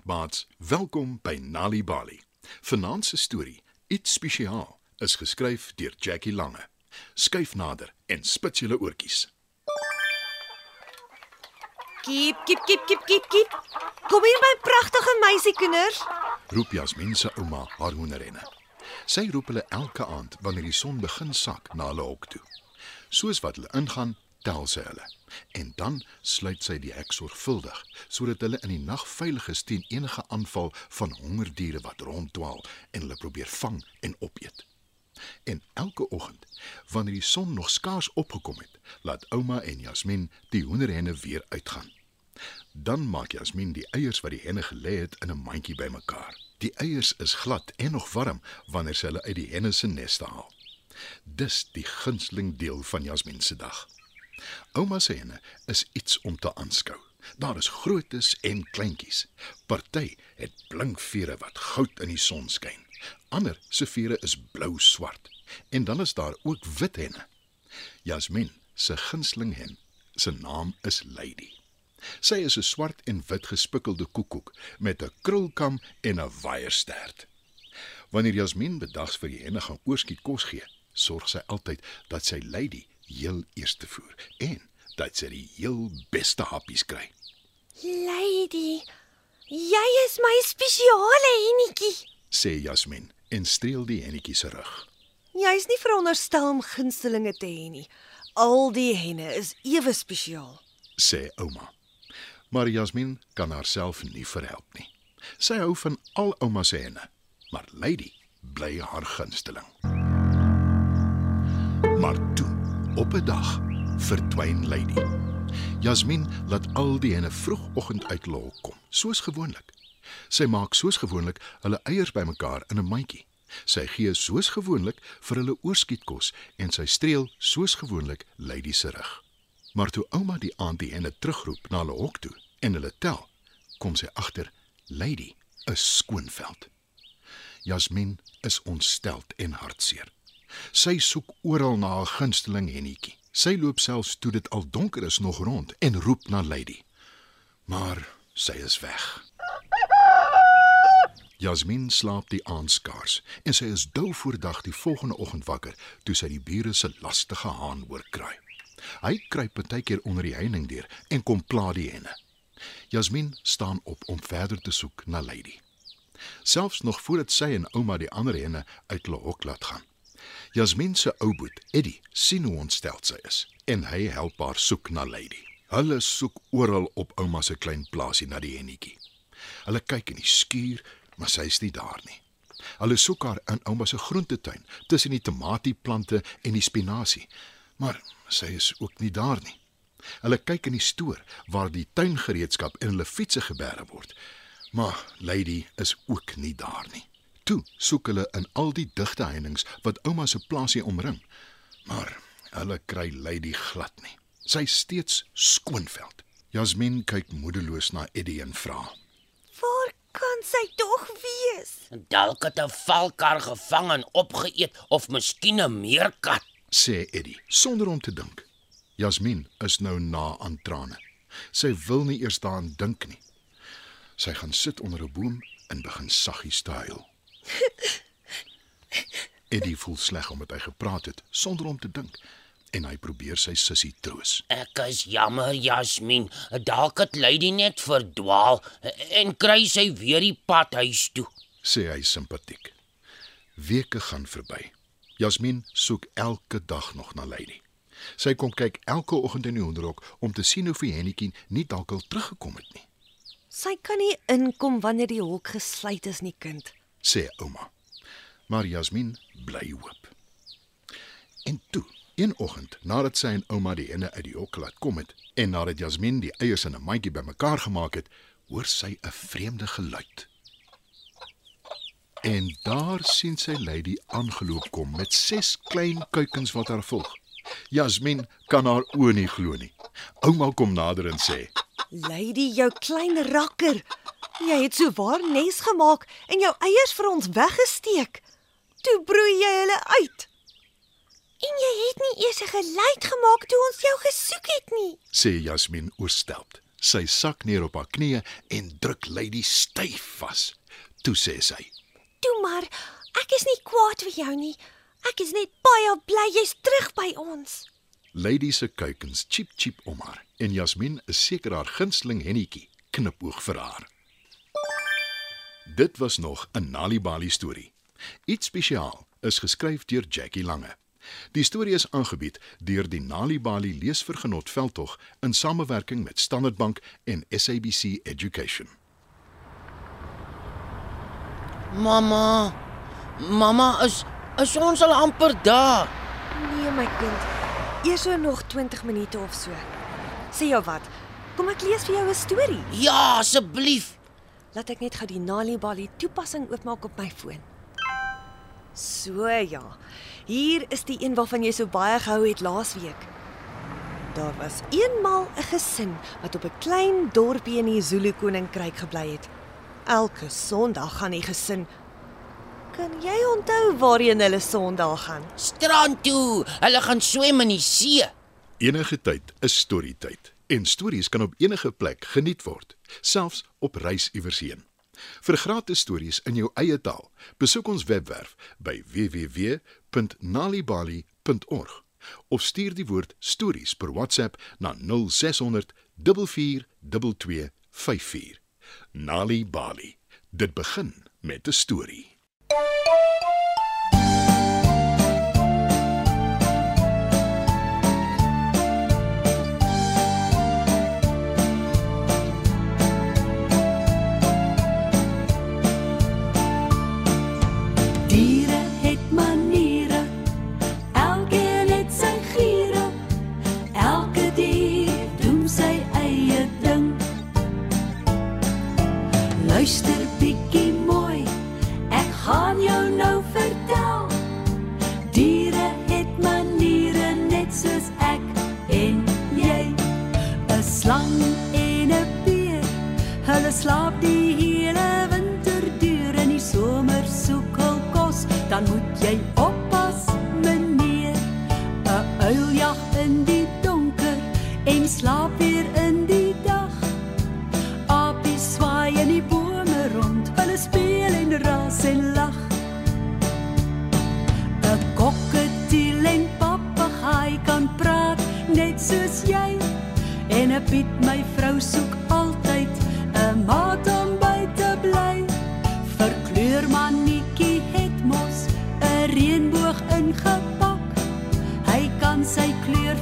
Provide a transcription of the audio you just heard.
Goeienaand maats, welkom by Nali Bali. Vanaand se storie, iets spesiaal, is geskryf deur Jackie Lange. Skyf nader en spits julle oortjies. Kiep, kiep, kiep, kiep, kiep, kiep. Kom hier my pragtige meisiekinders. Roep Jasmin se ouma haar hoenderenne. Sy roep hulle elke aand wanneer die son begin sak na hulle hok toe. Soos wat hulle ingaan, tel sy hulle. En dan sluit sy die hek sorgvuldig sodat hulle in die nag veilig is teen enige aanval van hongerdiere wat ronddwaal en hulle probeer vang en opeet. En elke oggend, wanneer die son nog skaars opgekom het, laat ouma en Jasmin die hoenderhenne weer uitgaan. Dan maak Jasmin die eiers wat die henne gelê het in 'n mandjie bymekaar. Die eiers is glad en nog warm wanneer sy hulle uit die henne se neste haal. Dis die gunsteling deel van Jasmin se dag. Ouma se henne is iets om te aanskou. Daar is grootes en kleintjies. Party het blink vere wat goud in die son skyn. Ander se vere is blou-swart. En dan is daar ook wit henne. Jasmin se gunsteling hen, se naam is Lady. Sy is 'n swart en wit gespikkelde koekoek met 'n krulkam en 'n waierstert. Wanneer Jasmin bedags vir die henne gaan oorskiet kos gee, sorg sy altyd dat sy Lady heel eerste voer en dat sy die heel beste happies kry. Lady, jy is my spesiale hennetjie. sê Jasmin en streel die hennetjie se rug. Jy's nie veronderstel om gunstelinge te hê nie. Al die henne is ewe spesiaal. sê ouma. Maar Jasmin kan haarself nie verhelp nie. Sy hou van al ouma se henne, maar Lady bly haar gunsteling. Maar toe, op 'n dag, verdwyn Lady. Jasmin laat al die henne vroegoggend uit hulle hok kom, soos gewoonlik. Sy maak soos gewoonlik hulle eiers bymekaar in 'n mandjie. Sy gee soos gewoonlik vir hulle oorskietkos en sy streel soos gewoonlik Lady se rug. Maar toe ouma die aand die henne terugroep na hulle hok toe en hulle tel, kom sy agter Lady is skoonveld. Jasmin is ontsteld en hartseer. Sy soek oral na haar gunsteling hennetjie. Sy loop selfs toe dit al donker is nog rond en roep na Lady. Maar sy is weg. Jasmin slaap die aand skaars en sy is dou voor dag die volgende oggend wakker toe sy die bure se lastige haan hoor kraai. Hy kruip partykeer onder die heining deur en kom pla die henne. Jasmin staan op om verder te soek na Lady. Selfs nog voordat sy en ouma die ander henne uit hulle hok laat gaan. Jasmin se ou boet, Eddie, sien hoe ontsteld sy is en hy help haar soek na Lady. Hulle soek oral op ouma se klein plaasie na die hennetjie. Hulle kyk in die skuur, maar sy is nie daar nie. Hulle soek haar in ouma se groentetuin tussen die tomatieplante en die spinasie, maar sy is ook nie daar nie. Hulle kyk in die stoor waar die tuingereedskap en hulle fietsse geberre word, maar Lady is ook nie daar nie. Toe soek hulle in al die digte heininge wat ouma se plaasie omring, maar hulle kry Lady glad nie. Sy is steeds skoonveld. Jasmin kyk moedeloos na Eddie en vra: Waar kan sy tog wees? Dalk het 'n valkar gevang en opgeëet of miskien 'n meerkat. sê Eddie sonder om te dink. Jasmin is nou na aan trane. Sy wil nie eers daaraan dink nie. Sy gaan sit onder 'n boom en begin saggies te huil. Eddie voel sleg omdat hy gepraat het sonder om te dink en hy probeer sy sussie troos. Ek is jammer, Jasmin. Dalk het Lady net verdwaal en kry sy weer die pad huis toe. sê hy simpatiek. Weke gaan verby. Jasmin soek elke dag nog na Lady. Sy kom kyk elke oggend in die hoenderhok om te sien of die hennetjie nie dalk al teruggekom het nie, Sy kan nie inkom wanneer die hok gesluit is nie, kind. sê ouma. Maar Jasmin bly hoop. En toe, een oggend, nadat sy en ouma die henne uit die hok laat kom het en nadat Jasmin die eiers in 'n mandjie bymekaar gemaak het, hoor sy 'n vreemde geluid. En daar sien sy Lady aangeloop kom met ses klein kuikens wat haar volg. Jasmin kan haar oë nie glo nie. Ouma kom nader en sê: Lady, jou klein rakker. Jy het so waar nes gemaak en jou eiers vir ons weggesteek. Toe broei jy hulle uit. En jy het nie eers 'n geluid gemaak toe ons jou gesoek het nie. sê Jasmin oorstelp. Sy sak neer op haar knieë en druk Lady styf vas. Toe sê sy: Toe maar, ek is nie kwaad vir jou nie. Ek is net baie bly jy's terug by ons. Lady se kuikens chip chip om haar en Jasmin is seker haar gunsteling hennetjie knipoog vir haar. Dit was nog 'n Nalibali storie. Iets spesiaal is geskryf deur Jackie Lange. Die storie is aangebied deur die Nalibali Leesvergenot veldtog in samewerking met Standard Bank en SABC Education. Mamma. Mamma is is ons al amper daar. Nee my kind. Eers so nog 20 minute of so. Sê jou wat? Kom ek lees vir jou 'n storie. Ja, asseblief. Laat ek net gou die Nali Bali toepassing oopmaak op my foon. So ja. Hier is die een waarvan jy so baie gehou het laasweek. Daar was eenmal 'n gesin wat op 'n klein dorpie in die Zulu koninkryk gebly het. Elke Sondag gaan die gesin Kan jy onthou waarheen hulle Sondag gaan? Strand toe. Hulle gaan swem in die see. Enige tyd is storietyd en stories kan op enige plek geniet word, selfs op reis iewers heen. Vir gratis stories in jou eie taal, besoek ons webwerf by www.nalibali.org of stuur die woord stories per WhatsApp na 0600 44224. Nali Bali. Dit begin met 'n storie. En 'n beer, hulle slaap die hele winter deur in die somer soek hul kos, dan moet jy oppas, meneer. 'n Uil jag in die donker en slaap weer in die dag. Apies swaai in die bome rond, hulle speel en ras en lag. 'n Kokketiel en papegaai kan praat net soos jy. En 'n Piet my reënboog ingepak. Hy kan sy kleur